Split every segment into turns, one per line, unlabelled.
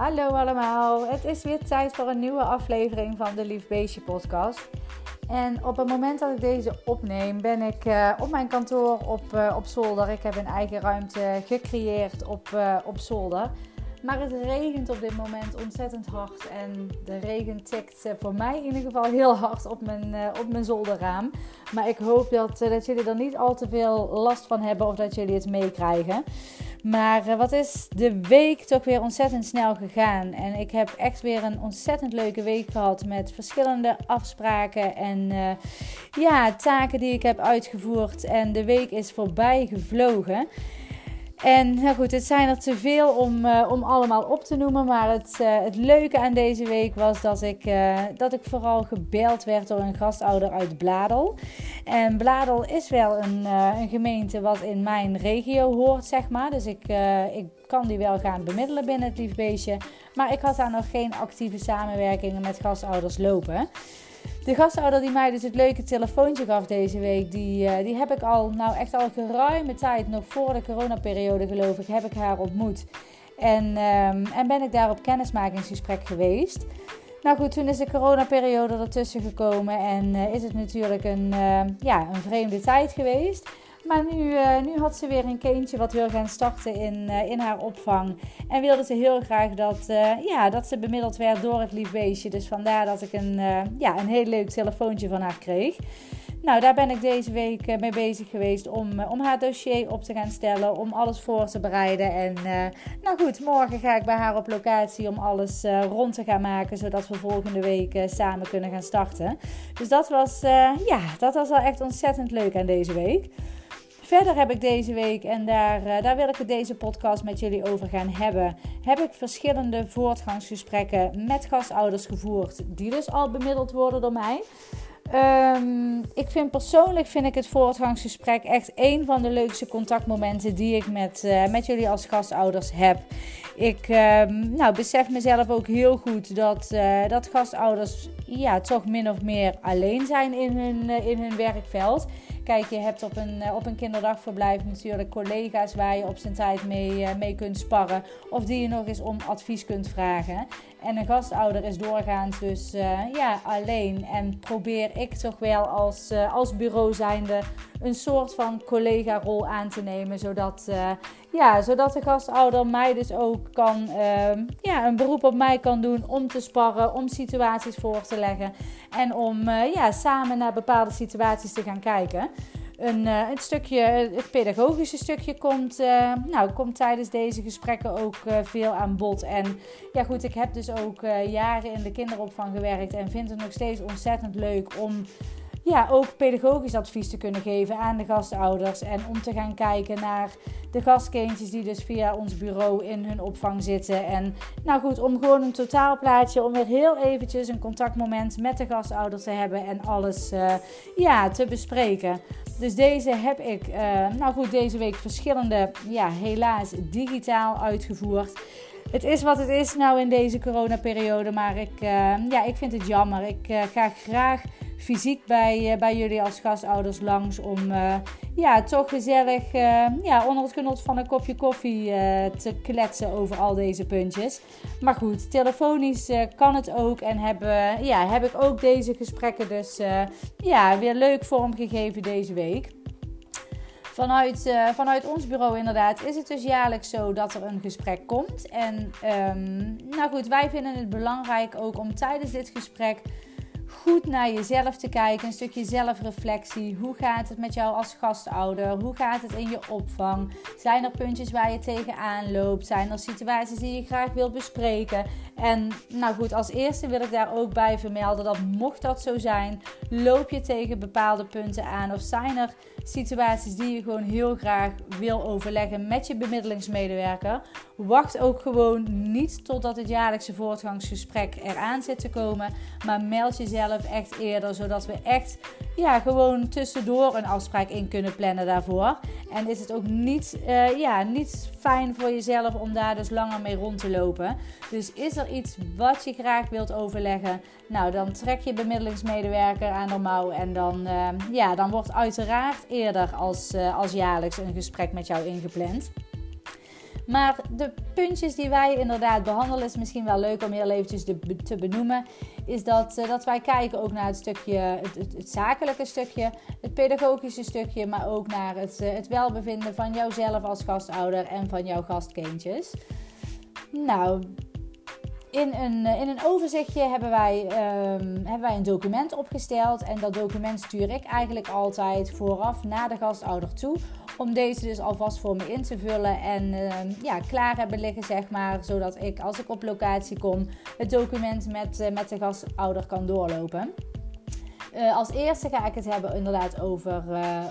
Hallo allemaal, het is weer tijd voor een nieuwe aflevering van de Lief Beestje podcast. En op het moment dat ik deze opneem, ben ik uh, op mijn kantoor op, uh, op zolder. Ik heb een eigen ruimte gecreëerd op, uh, op zolder. Maar het regent op dit moment ontzettend hard. En de regen tikt voor mij in ieder geval heel hard op mijn, op mijn zolderraam. Maar ik hoop dat, dat jullie er niet al te veel last van hebben of dat jullie het meekrijgen. Maar wat is de week toch weer ontzettend snel gegaan. En ik heb echt weer een ontzettend leuke week gehad met verschillende afspraken en ja, taken die ik heb uitgevoerd. En de week is voorbij gevlogen. En nou goed, het zijn er te veel om, uh, om allemaal op te noemen. Maar het, uh, het leuke aan deze week was dat ik, uh, dat ik vooral gebeld werd door een gastouder uit Bladel. En Bladel is wel een, een gemeente wat in mijn regio hoort, zeg maar. Dus ik, ik kan die wel gaan bemiddelen binnen het liefbeestje. Maar ik had daar nog geen actieve samenwerkingen met gastouders lopen. De gastouder die mij dus het leuke telefoontje gaf deze week, die, uh, die heb ik al, nou echt al geruime tijd, nog voor de coronaperiode geloof ik, heb ik haar ontmoet. En, um, en ben ik daar op kennismakingsgesprek geweest. Nou goed, toen is de coronaperiode ertussen gekomen en uh, is het natuurlijk een, uh, ja, een vreemde tijd geweest. Maar nu, uh, nu had ze weer een kindje wat wil gaan starten in, uh, in haar opvang. En wilde ze heel graag dat, uh, ja, dat ze bemiddeld werd door het lief beestje. Dus vandaar dat ik een, ja, een heel leuk telefoontje van haar kreeg. Nou, daar ben ik deze week mee bezig geweest om, om haar dossier op te gaan stellen, om alles voor te bereiden. En nou goed, morgen ga ik bij haar op locatie om alles rond te gaan maken, zodat we volgende week samen kunnen gaan starten. Dus dat was, ja, dat was wel echt ontzettend leuk aan deze week. Verder heb ik deze week, en daar, uh, daar wil ik het deze podcast met jullie over gaan hebben, heb ik verschillende voortgangsgesprekken met gastouders gevoerd, die dus al bemiddeld worden door mij. Um, ik vind persoonlijk vind ik het voortgangsgesprek echt een van de leukste contactmomenten die ik met, uh, met jullie als gastouders heb. Ik uh, nou, besef mezelf ook heel goed dat, uh, dat gastouders ja, toch min of meer alleen zijn in hun, in hun werkveld. Kijk, je hebt op een, op een kinderdagverblijf natuurlijk collega's waar je op zijn tijd mee, mee kunt sparren. Of die je nog eens om advies kunt vragen. En een gastouder is doorgaans dus ja, alleen. En probeer ik toch wel als, als bureau zijnde een soort van collega-rol aan te nemen. Zodat, ja, zodat de gastouder mij dus ook kan, uh, ja, een beroep op mij kan doen om te sparren, om situaties voor te leggen. En om ja, samen naar bepaalde situaties te gaan kijken. Een, uh, het, stukje, het pedagogische stukje komt, uh, nou, komt tijdens deze gesprekken ook veel aan bod. En ja, goed, ik heb dus ook jaren in de kinderopvang gewerkt en vind het nog steeds ontzettend leuk om ja, ook pedagogisch advies te kunnen geven aan de gastouders. En om te gaan kijken naar de gastkindjes die dus via ons bureau in hun opvang zitten. En nou goed, om gewoon een totaalplaatje, om weer heel eventjes een contactmoment met de gastouders te hebben en alles uh, ja, te bespreken. Dus deze heb ik, uh, nou goed, deze week verschillende, ja, helaas digitaal uitgevoerd. Het is wat het is nou in deze coronaperiode, maar ik, uh, ja, ik vind het jammer. Ik ga graag fysiek bij, uh, bij jullie als gastouders langs om ja, toch gezellig ja, onder het genot van een kopje koffie te kletsen over al deze puntjes. Maar goed, telefonisch kan het ook en hebben, ja, heb ik ook deze gesprekken dus ja, weer leuk vormgegeven deze week. Vanuit, uh, vanuit ons bureau inderdaad is het dus jaarlijks zo dat er een gesprek komt. En um, nou goed, wij vinden het belangrijk ook om tijdens dit gesprek goed naar jezelf te kijken. Een stukje zelfreflectie. Hoe gaat het met jou als gastouder? Hoe gaat het in je opvang? Zijn er puntjes waar je tegenaan loopt? Zijn er situaties die je graag wilt bespreken? En nou goed, als eerste wil ik daar ook bij vermelden dat mocht dat zo zijn, loop je tegen bepaalde punten aan of zijn er situaties die je gewoon heel graag wil overleggen met je bemiddelingsmedewerker. Wacht ook gewoon niet totdat het jaarlijkse voortgangsgesprek eraan zit te komen, maar meld jezelf echt eerder, zodat we echt ja, gewoon tussendoor een afspraak in kunnen plannen daarvoor. En is het ook niet, uh, ja, niet fijn voor jezelf om daar dus langer mee rond te lopen. Dus is er iets wat je graag wilt overleggen, nou dan trek je bemiddelingsmedewerker aan de mouw en dan, uh, ja, dan wordt uiteraard eerder als, uh, als jaarlijks een gesprek met jou ingepland. Maar de puntjes die wij inderdaad behandelen, is misschien wel leuk om heel eventjes te benoemen. Is dat, uh, dat wij kijken ook naar het stukje, het, het, zakelijke stukje, het pedagogische stukje, maar ook naar het, uh, het welbevinden van jouzelf als gastouder en van jouw gastkindjes. Nou, in een, in een overzichtje hebben wij, um, hebben wij een document opgesteld. En dat document stuur ik eigenlijk altijd vooraf naar de gastouder toe. Om deze dus alvast voor me in te vullen en um, ja, klaar hebben liggen, zeg maar. Zodat ik, als ik op locatie kom, het document met, uh, met de gastouder kan doorlopen. Uh, als eerste ga ik het hebben inderdaad over,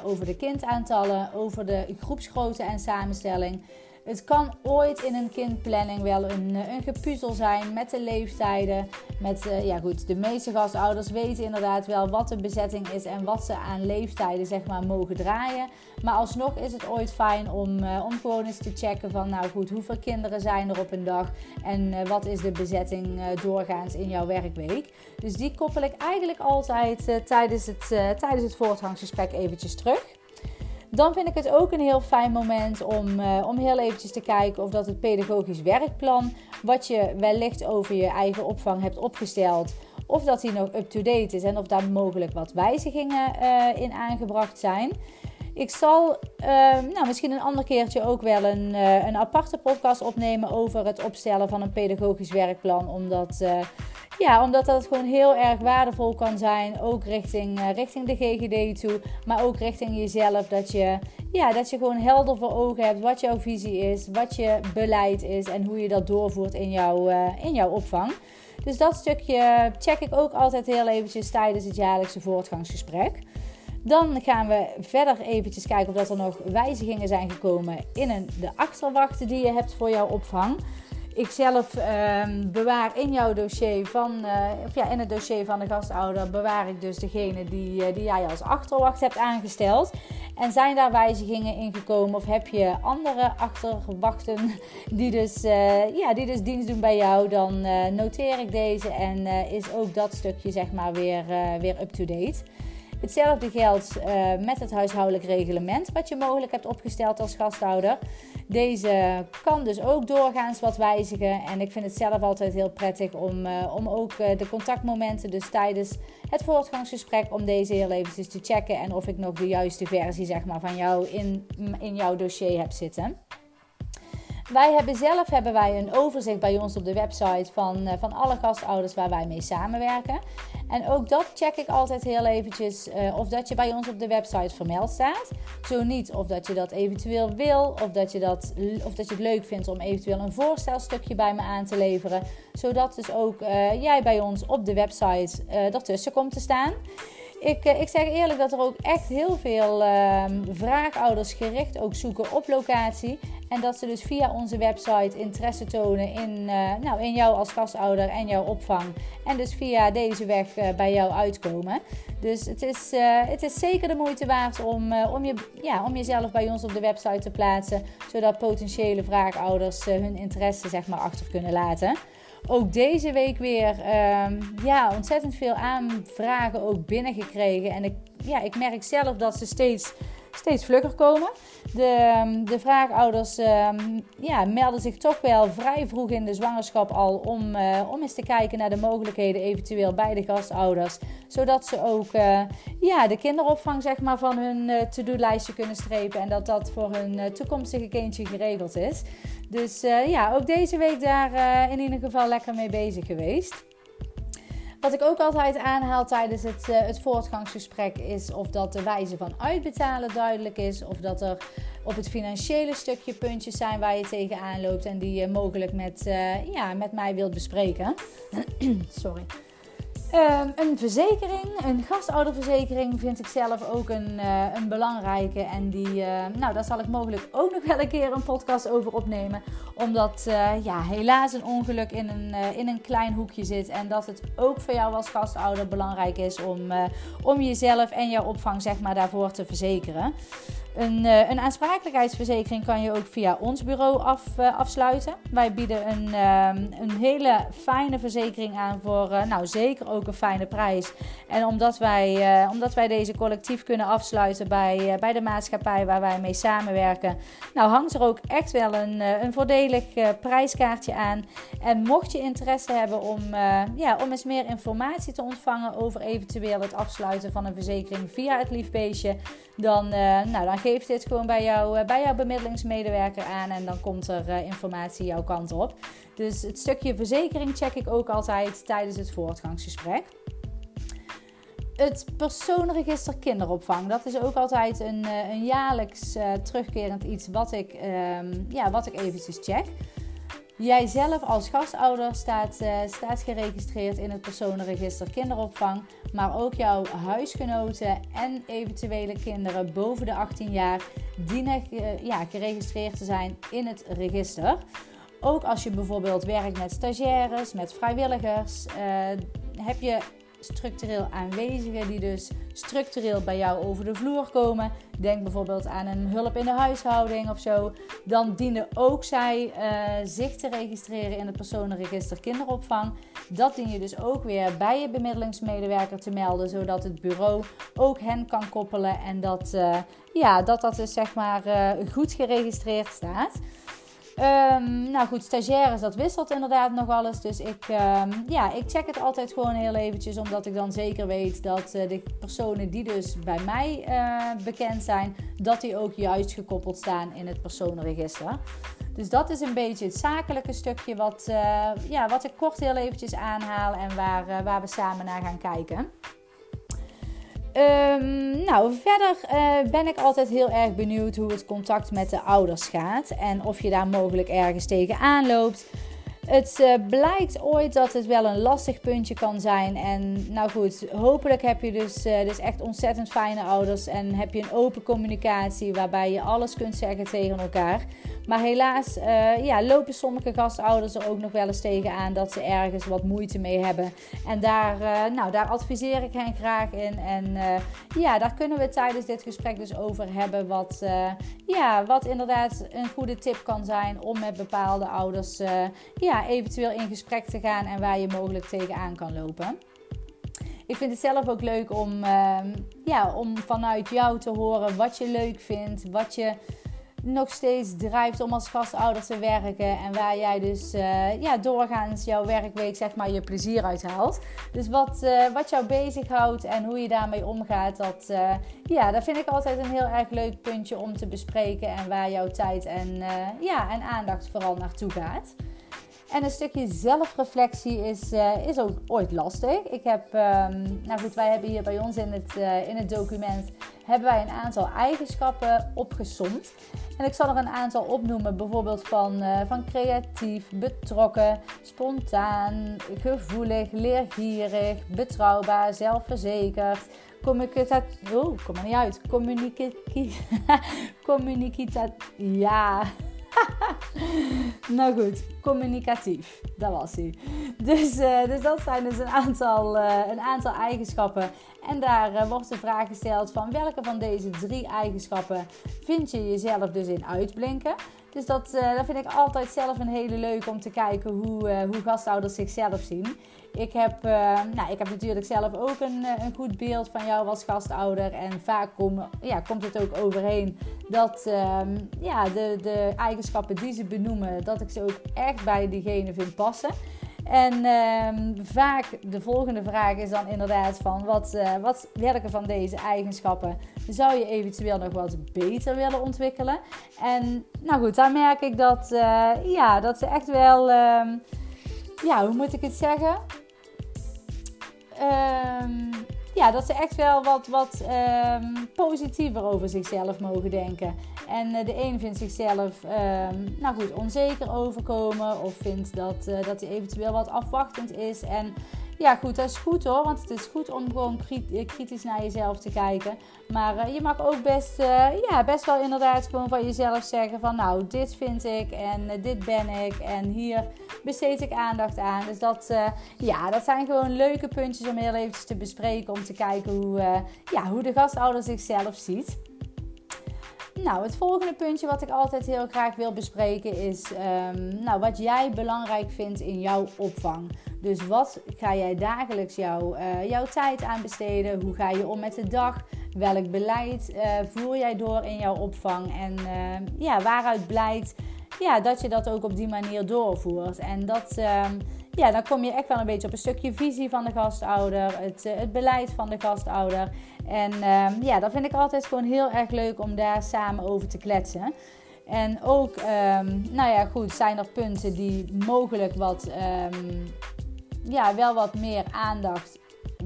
over de kindaantallen, over de groepsgrootte en samenstelling. Het kan ooit in een kindplanning wel een, eh, een gepuzzel zijn met de leeftijden. Met, uh, ja goed, de meeste gastouders weten inderdaad wel wat de bezetting is en wat ze aan leeftijden zeg maar mogen draaien. Maar alsnog is het ooit fijn om, uh, gewoon eens te checken van nou goed, hoeveel kinderen zijn er op een dag en wat is de bezetting doorgaans in jouw werkweek. Dus die koppel ik eigenlijk altijd tijdens, het, tijdens het voortgangsgesprek eventjes terug. Dan vind ik het ook een heel fijn moment om, uh, om heel eventjes te kijken of dat het pedagogisch werkplan, wat je wellicht over je eigen opvang hebt opgesteld, of dat die nog up-to-date is en of daar mogelijk wat wijzigingen uh, in aangebracht zijn. Ik zal uh, nou, misschien een ander keertje ook wel een, uh, een aparte podcast opnemen over het opstellen van een pedagogisch werkplan. Omdat ja, omdat dat gewoon heel erg waardevol kan zijn. Ook richting, uh, richting de GGD toe. Maar ook richting jezelf. Dat je, ja, dat je gewoon helder voor ogen hebt wat jouw visie is. Wat je beleid is. En hoe je dat doorvoert in, jouw uh, in jouw opvang. Dus dat stukje check ik ook altijd heel eventjes tijdens het jaarlijkse voortgangsgesprek. Dan gaan we verder eventjes kijken of dat er nog wijzigingen zijn gekomen in de achterwachten die je hebt voor jouw opvang ik zelf um, bewaar in jouw dossier van, uh, of ja, in het dossier van de gastouder bewaar ik dus degene die, uh, die jij als achterwacht hebt aangesteld. En zijn daar wijzigingen in gekomen of heb je andere achterwachten die dus, uh, ja, die dus dienst doen bij jou, dan noteer ik deze en is ook dat stukje zeg maar weer, weer up-to-date. Hetzelfde geldt uh, met het huishoudelijk reglement wat je mogelijk hebt opgesteld als gasthouder. Deze kan dus ook doorgaans wat wijzigen. En ik vind het zelf altijd heel prettig om, uh, om ook uh, de contactmomenten, dus tijdens het voortgangsgesprek, om deze heel eventjes te checken. En of ik nog de juiste versie zeg maar, van jou in, in jouw dossier heb zitten. Wij hebben zelf hebben wij een overzicht bij ons op de website van, uh, van alle gastouders waar wij mee samenwerken. En ook dat check ik altijd heel eventjes uh, of dat je bij ons op de website vermeld staat. Zo niet of dat je dat eventueel wil of dat je, dat, of dat je het leuk vindt om eventueel een voorstelstukje bij me aan te leveren. Zodat dus ook uh, jij bij ons op de website ertussen komt te staan. Ik, ik zeg eerlijk dat er ook echt heel veel uh, vraagouders gericht ook zoeken op locatie. En dat ze dus via onze website interesse tonen in, uh, nou, in jou als gastouder en jouw opvang. En dus via deze weg uh, bij jou uitkomen. Dus het is, het is zeker de moeite waard om, om, je, ja, om jezelf bij ons op de website te plaatsen. Zodat potentiële vraagouders hun interesse zeg maar, achter kunnen laten. Ook deze week weer um, ja, ontzettend veel aanvragen ook binnengekregen. En ik, ja, ik merk zelf dat ze steeds steeds vlugger komen. De, ehm, de vraagouders um, ja, melden zich toch wel vrij vroeg in de zwangerschap al om, uh, om eens te kijken naar de mogelijkheden eventueel bij de gastouders. Zodat ze ook uh, ja, de kinderopvang zeg maar, van hun uh, to-do-lijstje kunnen strepen en dat dat voor hun toekomstige kindje geregeld is. Dus ja, ook deze week daar in ieder geval lekker mee bezig geweest. Wat ik ook altijd aanhaal tijdens het, uh, het voortgangsgesprek is of dat de wijze van uitbetalen duidelijk is. Of dat er op het financiële stukje puntjes zijn waar je tegenaan loopt en die je mogelijk met, uh, ja, met mij wilt bespreken. Sorry. Um, een verzekering, een gastouderverzekering, vind ik zelf ook een, uh, een belangrijke. En die, uh, nou, daar zal ik mogelijk ook nog wel een keer een podcast over opnemen. Omdat uh, ja, helaas een ongeluk in een, in een klein hoekje zit. En dat het ook voor jou als gastouder belangrijk is om, om jezelf en jouw opvang zeg maar, daarvoor te verzekeren. Een, uh, een aansprakelijkheidsverzekering kan je ook via ons bureau af, uh, afsluiten. Wij bieden een, uh, een hele fijne verzekering aan voor uh, nou, zeker ook een fijne prijs. En omdat wij, omdat wij deze collectief kunnen afsluiten bij, bij de maatschappij waar wij mee samenwerken, nou, hangt er ook echt wel een, een voordelig prijskaartje aan. En mocht je interesse hebben om, ja, om eens meer informatie te ontvangen over eventueel het afsluiten van een verzekering via het Liefbeestje, dan, nou, dan geef dit gewoon bij, jou, eh, bij jouw bemiddelingsmedewerker aan en dan komt er uh, informatie jouw kant op. Dus het stukje verzekering check ik ook altijd tijdens het voortgangsgesprek. Het persoonregister kinderopvang, dat is ook altijd een, uh, een jaarlijks terugkerend iets wat ik, um, ja, wat ik eventjes check. Jij zelf als gastouder staat, uh, staat geregistreerd in het personenregister kinderopvang, maar ook jouw huisgenoten en eventuele kinderen boven de 18 jaar dienen uh, ja, geregistreerd te zijn in het register. Ook als je bijvoorbeeld werkt met stagiaires, met vrijwilligers, uh, heb je structureel aanwezigen die dus structureel bij jou over de vloer komen. Denk bijvoorbeeld aan een hulp in de huishouding of zo. Dan dienen ook zij uh, zich te registreren in het personenregister kinderopvang. Dat dien je dus ook weer bij je bemiddelingsmedewerker te melden, zodat het bureau ook hen kan koppelen en dat uh, ja, dat, dat dus zeg maar uh, goed geregistreerd staat. Um, nou goed, stagiaires, dat wisselt inderdaad nog eens. Dus ik, um, ja, ik check het altijd gewoon heel eventjes. Omdat ik dan zeker weet dat uh, de personen die dus bij mij uh, bekend zijn... dat die ook juist gekoppeld staan in het personenregister. Dus dat is een beetje het zakelijke stukje wat, uh, ja, wat ik kort heel eventjes aanhaal... en waar, waar we samen naar gaan kijken. Um, nou, verder uh, ben ik altijd heel erg benieuwd hoe het contact met de ouders gaat en of je daar mogelijk ergens tegenaan loopt. Het uh, blijkt ooit dat het wel een lastig puntje kan zijn. En nou goed, hopelijk heb je dus, uh, dus echt ontzettend fijne ouders. En heb je een open communicatie waarbij je alles kunt zeggen tegen elkaar. Maar helaas uh, ja, lopen sommige gastouders er ook nog wel eens tegen aan dat ze ergens wat moeite mee hebben. En daar, nou, daar adviseer ik hen graag in. En ja, daar kunnen we tijdens dit gesprek dus over hebben. Wat, ja, wat inderdaad een goede tip kan zijn om met bepaalde ouders eventueel in gesprek te gaan en waar je mogelijk tegenaan kan lopen. Ik vind het zelf ook leuk om, uh, ja, om vanuit jou te horen wat je leuk vindt, wat je nog steeds drijft om als gastouder te werken en waar jij dus uh, ja, doorgaans jouw werkweek zeg maar je plezier uit haalt. Dus wat, uh, wat jou bezighoudt en hoe je daarmee omgaat, dat, uh, ja, dat vind ik altijd een heel erg leuk puntje om te bespreken en waar jouw tijd en, ja, en aandacht vooral naartoe gaat. En een stukje zelfreflectie is, uh, is ook ooit lastig. Ik heb, um, nou goed, wij hebben hier bij ons in het, uh, in het document hebben wij een aantal eigenschappen opgesomd. En ik zal er een aantal opnoemen, bijvoorbeeld van, uh, van creatief, betrokken, spontaan, gevoelig, leergierig, betrouwbaar, zelfverzekerd, communicatief. Oh, kom er niet uit. Communicatief. communicatief. Ja. nou goed, communicatief. Dat was hij. Dus, uh, dus dat zijn dus een aantal, uh, een aantal eigenschappen. En daar uh, wordt de vraag gesteld van welke van deze drie eigenschappen vind je jezelf dus in uitblinken. Dus dat, dat vind ik altijd zelf een hele leuk om te kijken hoe, hoe gastouders zichzelf zien. Ik heb, uh, nou, ik heb natuurlijk zelf ook een, eh, een goed beeld van jou als gastouder. En vaak ja, komt het ook overheen dat um, ja, de, de eigenschappen die ze benoemen, dat ik ze ook echt bij diegene vind passen. En um, vaak de volgende vraag is dan inderdaad van wat, uh, wat, welke van deze eigenschappen zou je eventueel nog wat beter willen ontwikkelen? En nou goed, daar merk ik dat, uh, ja, dat ze echt wel, um, ja, hoe moet ik het zeggen? um, ja, dat ze echt wel wat, wat um, positiever over zichzelf mogen denken. En uh, de een vindt zichzelf, nou goed, onzeker overkomen. Of vindt dat, uh, dat hij eventueel wat afwachtend is. En ja, goed, dat is goed hoor. Want het is goed om gewoon eh, kritisch naar jezelf te kijken. Maar uh, je mag ook best, uh, ja, best wel inderdaad gewoon van jezelf zeggen van nou, dit vind ik en dit ben ik en hier besteed ik aandacht aan. Dus dat, ja, dat zijn gewoon leuke puntjes om heel eventjes te bespreken. Om te kijken hoe, ja, hoe de gastouder zichzelf ziet. Nou, het volgende puntje wat ik altijd heel graag wil bespreken is ehm, nou, wat jij belangrijk vindt in jouw opvang. Dus wat ga jij dagelijks jouw, uh, jouw tijd aan besteden? Hoe ga je om met de dag? Welk beleid uh, voer jij door in jouw opvang? En uh, ja, waaruit blijkt ja, dat je dat ook op die manier doorvoert. En dat, ehm, ja, dan kom je echt wel een beetje op een stukje visie van de gastouder, het, eh, het beleid van de gastouder. En uh, ja, dat vind ik altijd gewoon heel erg leuk om daar samen over te kletsen. En ook, um, nou ja, goed, zijn er punten die mogelijk wat, um, ja, wel wat meer aandacht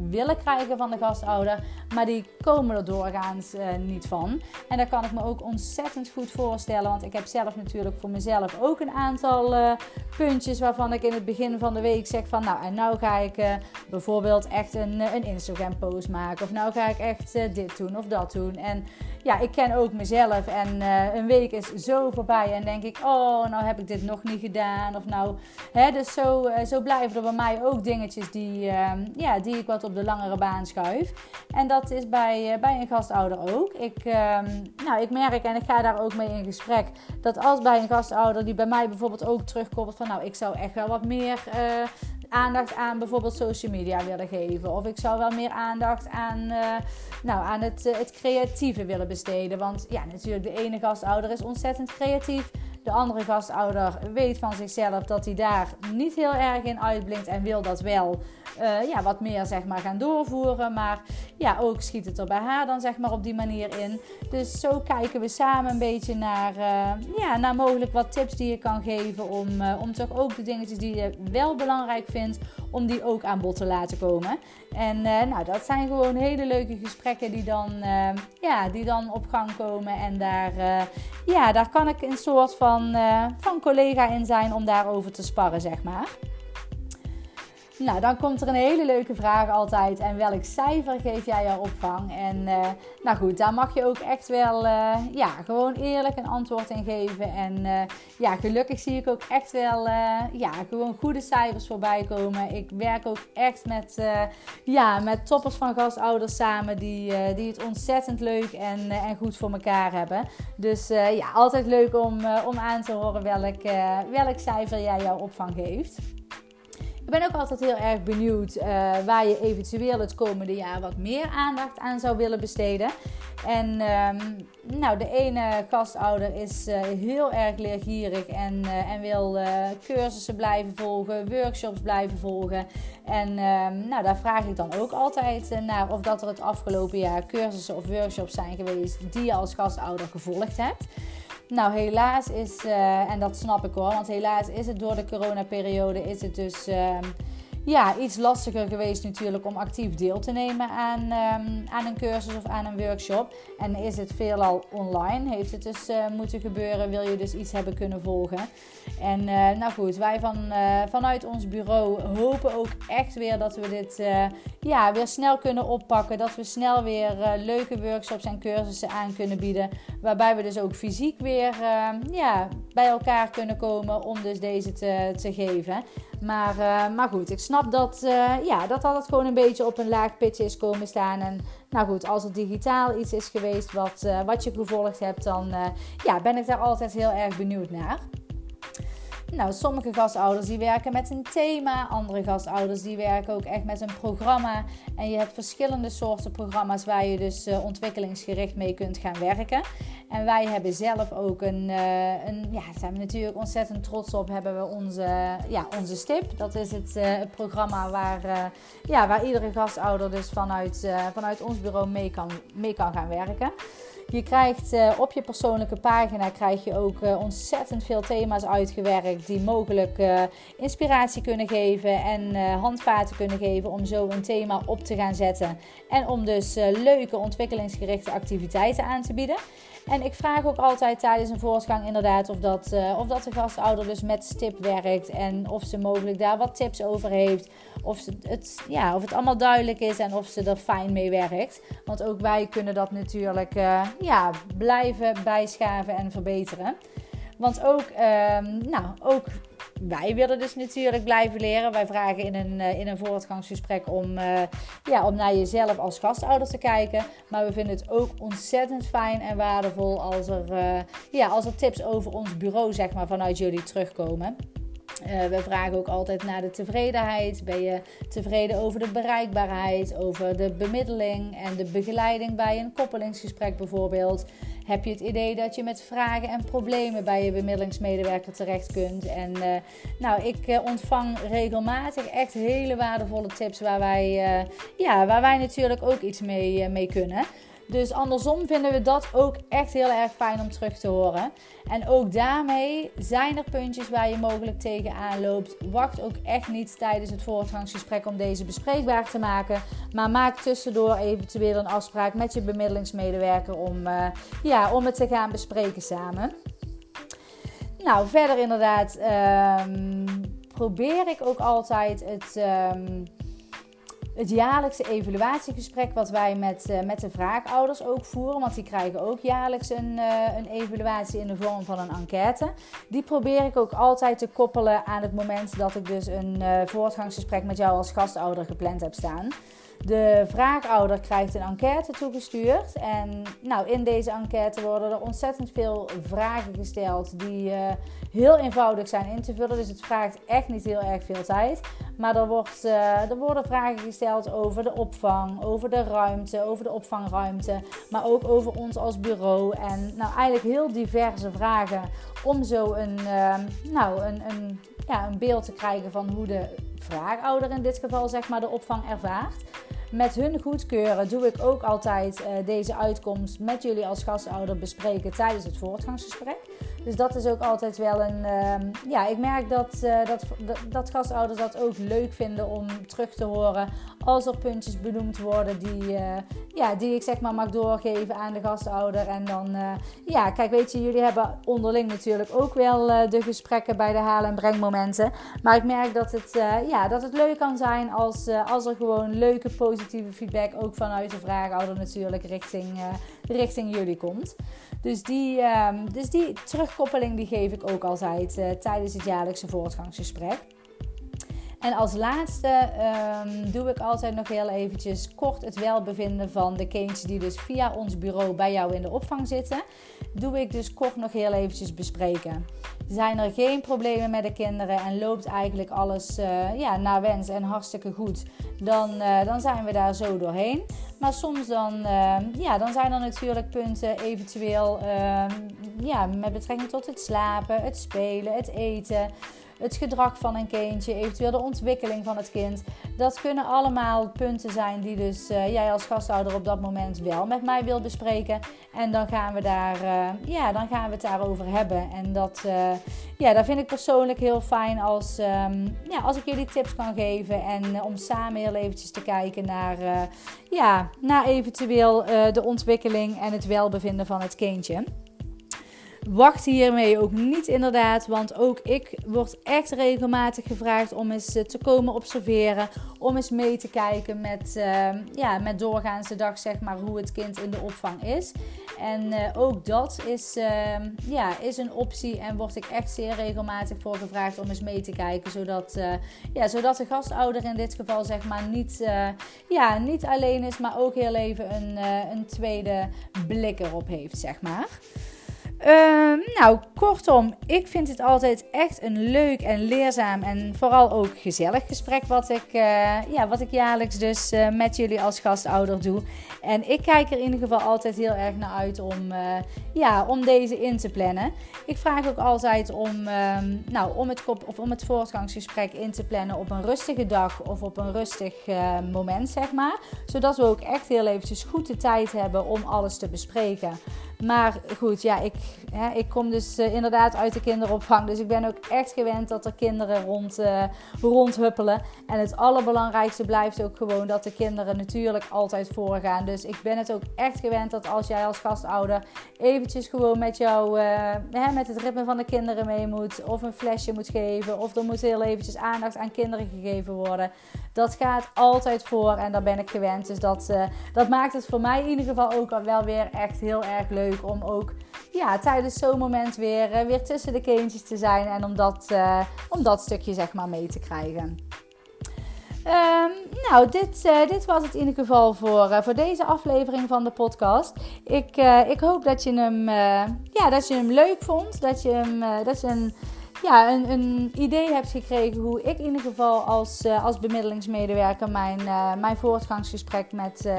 willen krijgen van de gastouder, maar die komen er doorgaans uh, niet van. En dat kan ik me ook ontzettend goed voorstellen, want ik heb zelf natuurlijk voor mezelf ook een aantal uh, puntjes waarvan ik in het begin van de week zeg van, nou en nou ga ik uh, bijvoorbeeld echt een, een Instagram post maken, of nou ga ik echt dit doen of dat doen. En ja, ik ken ook mezelf en een week is zo voorbij en denk ik, oh, nou heb ik dit nog niet gedaan. Of nou, hè, dus zo, zo blijven er bij mij ook dingetjes die, ja, die ik wat op de langere baan schuif. En dat is bij, bij een gastouder ook. Ik, nou, ik merk en ik ga daar ook mee in gesprek dat als bij een gastouder die bij mij bijvoorbeeld ook terugkomt van, nou, ik zou echt wel wat meer aandacht aan bijvoorbeeld social media willen geven. Of ik zou wel meer aandacht aan, uh, nou, aan het, het creatieve willen besteden. Want ja, natuurlijk, de ene gastouder is ontzettend creatief. De andere gastouder weet van zichzelf dat hij daar niet heel erg in uitblinkt en wil dat wel uh, ja, wat meer zeg maar, gaan doorvoeren. Maar ja, ook schiet het er bij haar dan zeg maar, op die manier in. Dus zo kijken we samen een beetje naar, uh, ja, naar mogelijk wat tips die je kan geven. Om, uh, om toch ook de dingetjes die je wel belangrijk vindt, om die ook aan bod te laten komen. En nou, dat zijn gewoon hele leuke gesprekken die dan, ja, die dan op gang komen. En daar, ja, daar kan ik een soort van, van collega in zijn om daarover te sparren, zeg maar. Nou, dan komt er een hele leuke vraag altijd. En welk cijfer geef jij jouw opvang? En uh, nou goed, daar mag je ook echt wel uh, ja, gewoon eerlijk een antwoord in geven. En uh, ja, gelukkig zie ik ook echt wel ja, gewoon goede cijfers voorbij komen. Ik werk ook echt met, ja, met toppers van gastouders samen die, die het ontzettend leuk en, en goed voor elkaar hebben. Dus ja, altijd leuk om, om aan te horen welk, welk cijfer jij jouw opvang geeft. Ik ben ook altijd heel erg benieuwd uh, waar je eventueel het komende jaar wat meer aandacht aan zou willen besteden. En um, nou, de ene gastouder is uh, heel erg leergierig en, uh, en wil cursussen blijven volgen, workshops blijven volgen. En um, nou, daar vraag ik dan ook altijd naar of dat er het afgelopen jaar cursussen of workshops zijn geweest die je als gastouder gevolgd hebt. Nou, helaas is, uh, en dat snap ik hoor, want helaas is het door de coronaperiode is het dus uh, ja, iets lastiger geweest natuurlijk om actief deel te nemen aan, um, aan een cursus of aan een workshop. En is het veelal online, heeft het dus uh, moeten gebeuren, wil je dus iets hebben kunnen volgen. En uh, nou goed, wij van, uh, vanuit ons bureau hopen ook echt weer dat we dit ja, weer snel kunnen oppakken. Dat we snel weer leuke workshops en cursussen aan kunnen bieden. Waarbij we dus ook fysiek weer ja, bij elkaar kunnen komen om dus deze te, te geven. Maar, uh, maar goed, ik snap dat, uh, ja, dat altijd gewoon een beetje op een laag pitje is komen staan. En nou goed, als er digitaal iets is geweest wat, uh, wat je gevolgd hebt, dan ja, ben ik daar altijd heel erg benieuwd naar. Nou, sommige gastouders die werken met een thema, andere gastouders die werken ook echt met een programma. En je hebt verschillende soorten programma's waar je dus uh, ontwikkelingsgericht mee kunt gaan werken. En wij hebben zelf ook een, uh, een ja, daar zijn we natuurlijk ontzettend trots op, hebben we onze, ja, onze STIP. Dat is het, het programma waar, ja, waar iedere gastouder dus vanuit, vanuit ons bureau mee kan, mee kan gaan werken. Je krijgt uh, op je persoonlijke pagina krijg je ook uh, ontzettend veel thema's uitgewerkt die mogelijk uh, inspiratie kunnen geven en handvaten kunnen geven om zo een thema op te gaan zetten. En om dus leuke ontwikkelingsgerichte activiteiten aan te bieden. En ik vraag ook altijd tijdens een voortgang inderdaad of dat, uh, of dat de gastouder dus met stip werkt. En of ze mogelijk daar wat tips over heeft. Of, het, ja, of het allemaal duidelijk is en of ze er fijn mee werkt. Want ook wij kunnen dat natuurlijk uh, ja, blijven bijschaven en verbeteren. Want ook, uh, nou, ook wij willen dus natuurlijk blijven leren. Wij vragen in een, in een voortgangsgesprek om, ja, om naar jezelf als gastouder te kijken. Maar we vinden het ook ontzettend fijn en waardevol als er, ja, als er tips over ons bureau zeg maar, vanuit jullie terugkomen. Uh, we vragen ook altijd naar de tevredenheid. Ben je tevreden over de bereikbaarheid, over de bemiddeling en de begeleiding bij een koppelingsgesprek bijvoorbeeld? Heb je het idee dat je met vragen en problemen bij je bemiddelingsmedewerker terecht kunt? En uh, nou, ik uh, ontvang regelmatig echt hele waardevolle tips waar wij, ja, waar wij natuurlijk ook iets mee, mee kunnen. Dus andersom vinden we dat ook echt heel erg fijn om terug te horen. En ook daarmee zijn er puntjes waar je mogelijk tegenaan loopt. Wacht ook echt niet tijdens het voortgangsgesprek om deze bespreekbaar te maken. Maar maak tussendoor eventueel een afspraak met je bemiddelingsmedewerker om, uh, ja, om het te gaan bespreken samen. Nou, verder inderdaad um, probeer ik ook altijd het. Um, het jaarlijkse evaluatiegesprek wat wij met, uh, met de vraagouders ook voeren. Want die krijgen ook jaarlijks een, uh, een evaluatie in de vorm van een enquête. Die probeer ik ook altijd te koppelen aan het moment dat ik dus een uh, voortgangsgesprek met jou als gastouder gepland heb staan. De vraagouder krijgt een enquête toegestuurd. En nou, in deze enquête worden er ontzettend veel vragen gesteld die uh, heel eenvoudig zijn in te vullen. Dus het vraagt echt niet heel erg veel tijd. Maar er, wordt, uh, er worden vragen gesteld over de opvang, over de ruimte, over de opvangruimte. Maar ook over ons als bureau. En nou, eigenlijk heel diverse vragen om zo een, uh, nou, een, een, ja, een beeld te krijgen van hoe de vraagouder in dit geval zeg maar, de opvang ervaart. Met hun goedkeuren doe ik ook altijd uh, deze uitkomst met jullie als gastouder bespreken tijdens het voortgangsgesprek. Dus dat is ook altijd wel een. Uh, ja, ik merk dat, uh, dat, dat, gastouders dat ook leuk vinden om terug te horen. Als er puntjes benoemd worden die, uh, ja, die ik zeg maar mag doorgeven aan de gastouder. En dan, ja, kijk, weet je, jullie hebben onderling natuurlijk ook wel de gesprekken bij de halen- en brengmomenten. Maar ik merk dat het, ja, dat het leuk kan zijn als, als er gewoon leuke, positieve feedback ook vanuit de vraagouder natuurlijk richting, richting jullie komt. Dus die, um, dus die terugkoppeling die geef ik ook altijd uh, tijdens het jaarlijkse voortgangsgesprek. En als laatste um, doe ik altijd nog heel eventjes kort het welbevinden van de kindjes die dus via ons bureau bij jou in de opvang zitten. Doe ik dus kort nog heel eventjes bespreken. Zijn er geen problemen met de kinderen en loopt eigenlijk alles uh, ja, naar wens en hartstikke goed, dan, uh, dan zijn we daar zo doorheen. Maar soms dan, uh, ja, dan zijn er natuurlijk punten eventueel ja, met betrekking tot het slapen, het spelen, het eten het gedrag van een kindje, eventueel de ontwikkeling van het kind. Dat kunnen allemaal punten zijn die dus uh, jij als gastouder op dat moment wel met mij wilt bespreken. En dan gaan we, daar, uh, ja, dan gaan we het daarover hebben. En dat, uh, ja, dat vind ik persoonlijk heel fijn als, um, ja, als ik jullie tips kan geven. En om samen heel eventjes te kijken naar, ja, naar eventueel de ontwikkeling en het welbevinden van het kindje. Wacht hiermee ook niet inderdaad, want ook ik word echt regelmatig gevraagd om eens eh, te komen observeren, om eens mee te kijken met, uh, ja, met doorgaans de dag zeg maar hoe het kind in de opvang is. En uh, ook dat is, uh, ja, is een optie en word ik echt zeer regelmatig voor gevraagd om eens mee te kijken, zodat, ja, zodat de gastouder in dit geval zeg maar niet, ja, niet alleen is, maar ook heel even een, een tweede blik erop heeft zeg maar. Uh, nou, kortom, ik vind het altijd echt een leuk en leerzaam en vooral ook gezellig gesprek wat ik, uh, ja, wat ik jaarlijks dus uh, met jullie als gastouder doe. En ik kijk er in ieder geval altijd heel erg naar uit om, eh, ja, om deze in te plannen. Ik vraag ook altijd om, ehm, nou, om, het kop, of om het voortgangsgesprek in te plannen op een rustige dag of op een rustig moment, zeg maar. Zodat we ook echt heel eventjes goed de tijd hebben om alles te bespreken. Maar goed, ja, ik, hè, ik kom dus uh, inderdaad uit de kinderopvang. Dus ik ben ook echt gewend dat er kinderen rond, uh, rondhuppelen. En het allerbelangrijkste blijft ook gewoon dat de kinderen natuurlijk altijd voorgaan. Dus ik ben het ook echt gewend dat als jij als gastouder eventjes gewoon met jou, uh, hè, met het ritme van de kinderen mee moet. Of een flesje moet geven. Of er moet heel eventjes aandacht aan kinderen gegeven worden. Dat gaat altijd voor en daar ben ik gewend. Dus dat, dat maakt het voor mij in ieder geval ook wel weer echt heel erg leuk om ook ja, tijdens zo'n moment weer, weer tussen de kindjes te zijn en om dat, om dat stukje zeg maar mee te krijgen. Um, nou, dit, uh, dit was het in ieder geval voor, voor deze aflevering van de podcast. Ik, ik hoop dat je, hem, ja, dat je hem leuk vond. Dat je, hem, dat je een, ja, een, een idee hebt gekregen hoe ik in ieder geval als, als bemiddelingsmedewerker mijn, mijn voortgangsgesprek met,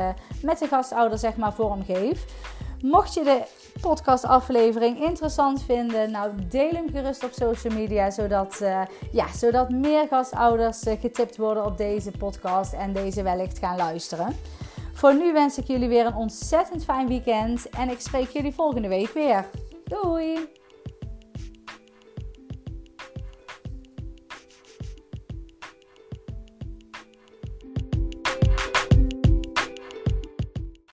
met de gastouder zeg maar vormgeef. Mocht je de podcastaflevering interessant vinden, nou deel hem gerust op social media, zodat, uh, ja, zodat meer gastouders uh, getipt worden op deze podcast en deze wellicht gaan luisteren. Voor nu wens ik jullie weer een ontzettend fijn weekend en ik spreek jullie volgende week weer. Doei!